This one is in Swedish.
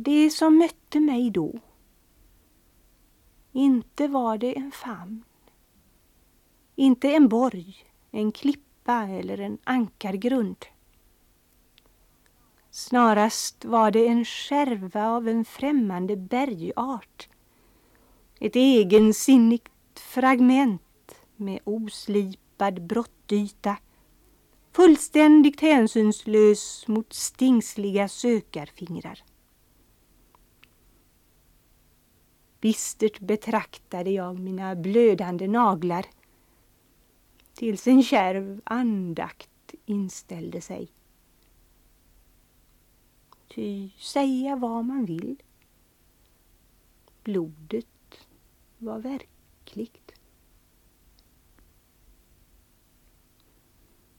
Det som mötte mig då, inte var det en famn, inte en borg, en klippa eller en ankargrund. Snarast var det en skärva av en främmande bergart. Ett egensinnigt fragment med oslipad brottyta. Fullständigt hänsynslös mot stingsliga sökarfingrar. Bistert betraktade jag mina blödande naglar tills en kärv andakt inställde sig. Ty säga vad man vill. Blodet var verkligt.